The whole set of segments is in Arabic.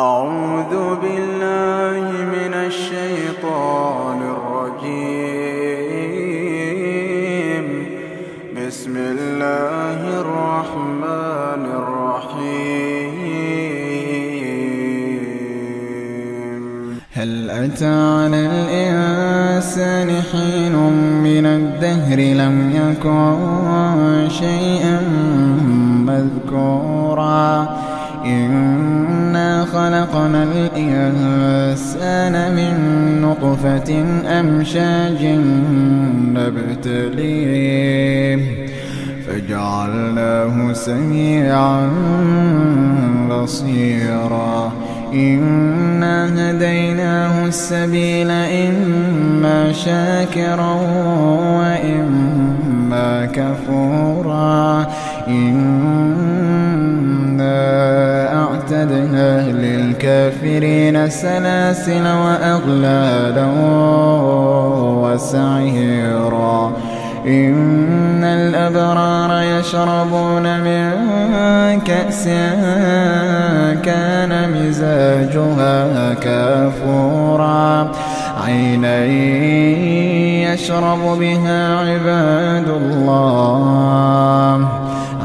أعوذ بالله من الشيطان الرجيم. بسم الله الرحمن الرحيم. هل أتى على الإنسان حين من الدهر لم يكن شيئا مذكورا؟ إنا خلقنا الإنسان من نطفة أمشاج نبتليه فجعلناه سميعا بصيرا. إنا هديناه السبيل إما شاكرا وإما كفورا. أعتدنا للكافرين سلاسل وأغلالا وسعيرا. إن الأبرار يشربون من كأس كان مزاجها كافورا. عينا يشرب بها عباد الله.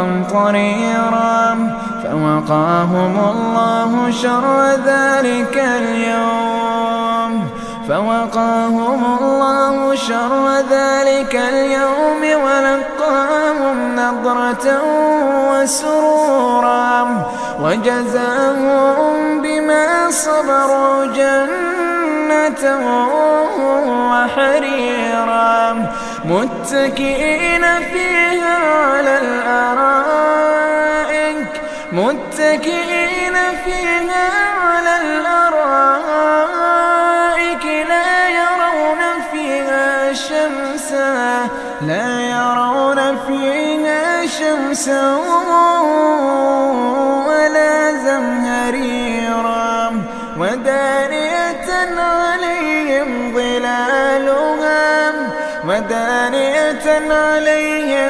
قمطريرا فوقاهم الله شر ذلك اليوم. فوقاهم الله شر ذلك اليوم ولقاهم نضرة وسرورا. وجزاهم بما صبروا جنة وحريرا. متكئين فيها على الأرائك متكئين فيها على الأرائك لا يرون فيها شمسا لا يرون فيها شمسا ولا زمهريرا. ودانية عليهم ظلالها ودانية عليهم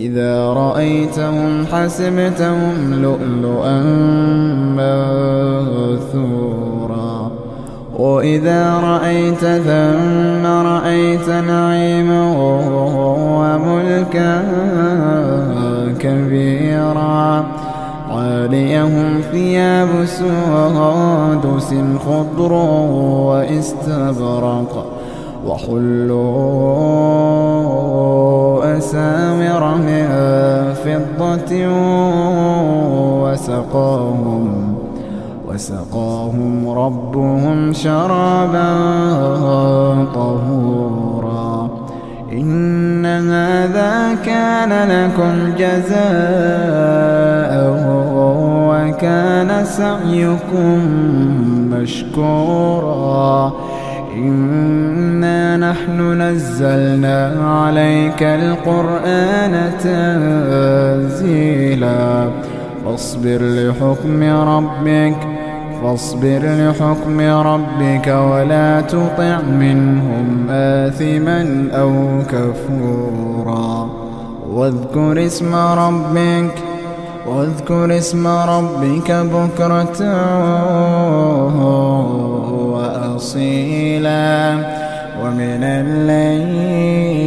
إذا رأيتهم حسبتهم لؤلؤا منثورا وإذا رأيت ثم رأيت نعيما وملكا كبيرا. عاليهم ثياب سندس خضر وإستبرق. وحلوا أساور من فضة وسقاهم وسقاهم ربهم شرابا طهورا إن هذا كان لكم جزاء وكان سعيكم مشكورا إنا نحن نزلنا عليك القرآن تنزيلا فاصبر لحكم ربك فاصبر لحكم ربك ولا تطع منهم آثما أو كفورا واذكر اسم ربك واذكر اسم ربك بكرة وأصيلا ومن الليل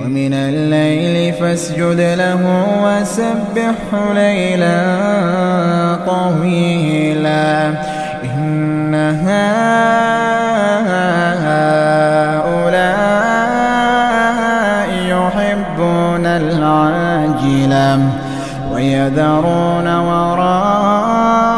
ومن الليل فاسجد له وسبحه ليلا طويلا. إن هؤلاء يحبون العاجلة ويذرون وراءهم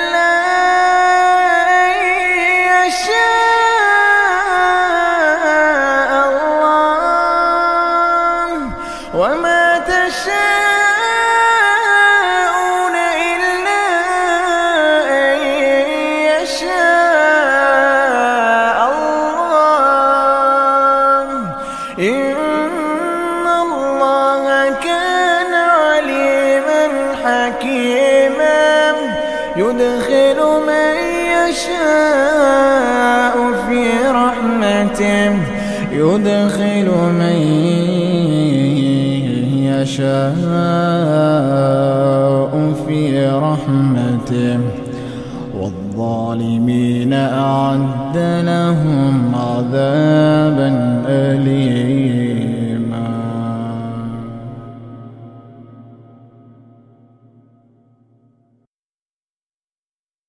وما تشاءون إلا أن يشاء الله. إن الله كان عليما حكيما. يدخل من يشاء في رحمته. يدخل يشاء في رحمته والظالمين أعد لهم عذابا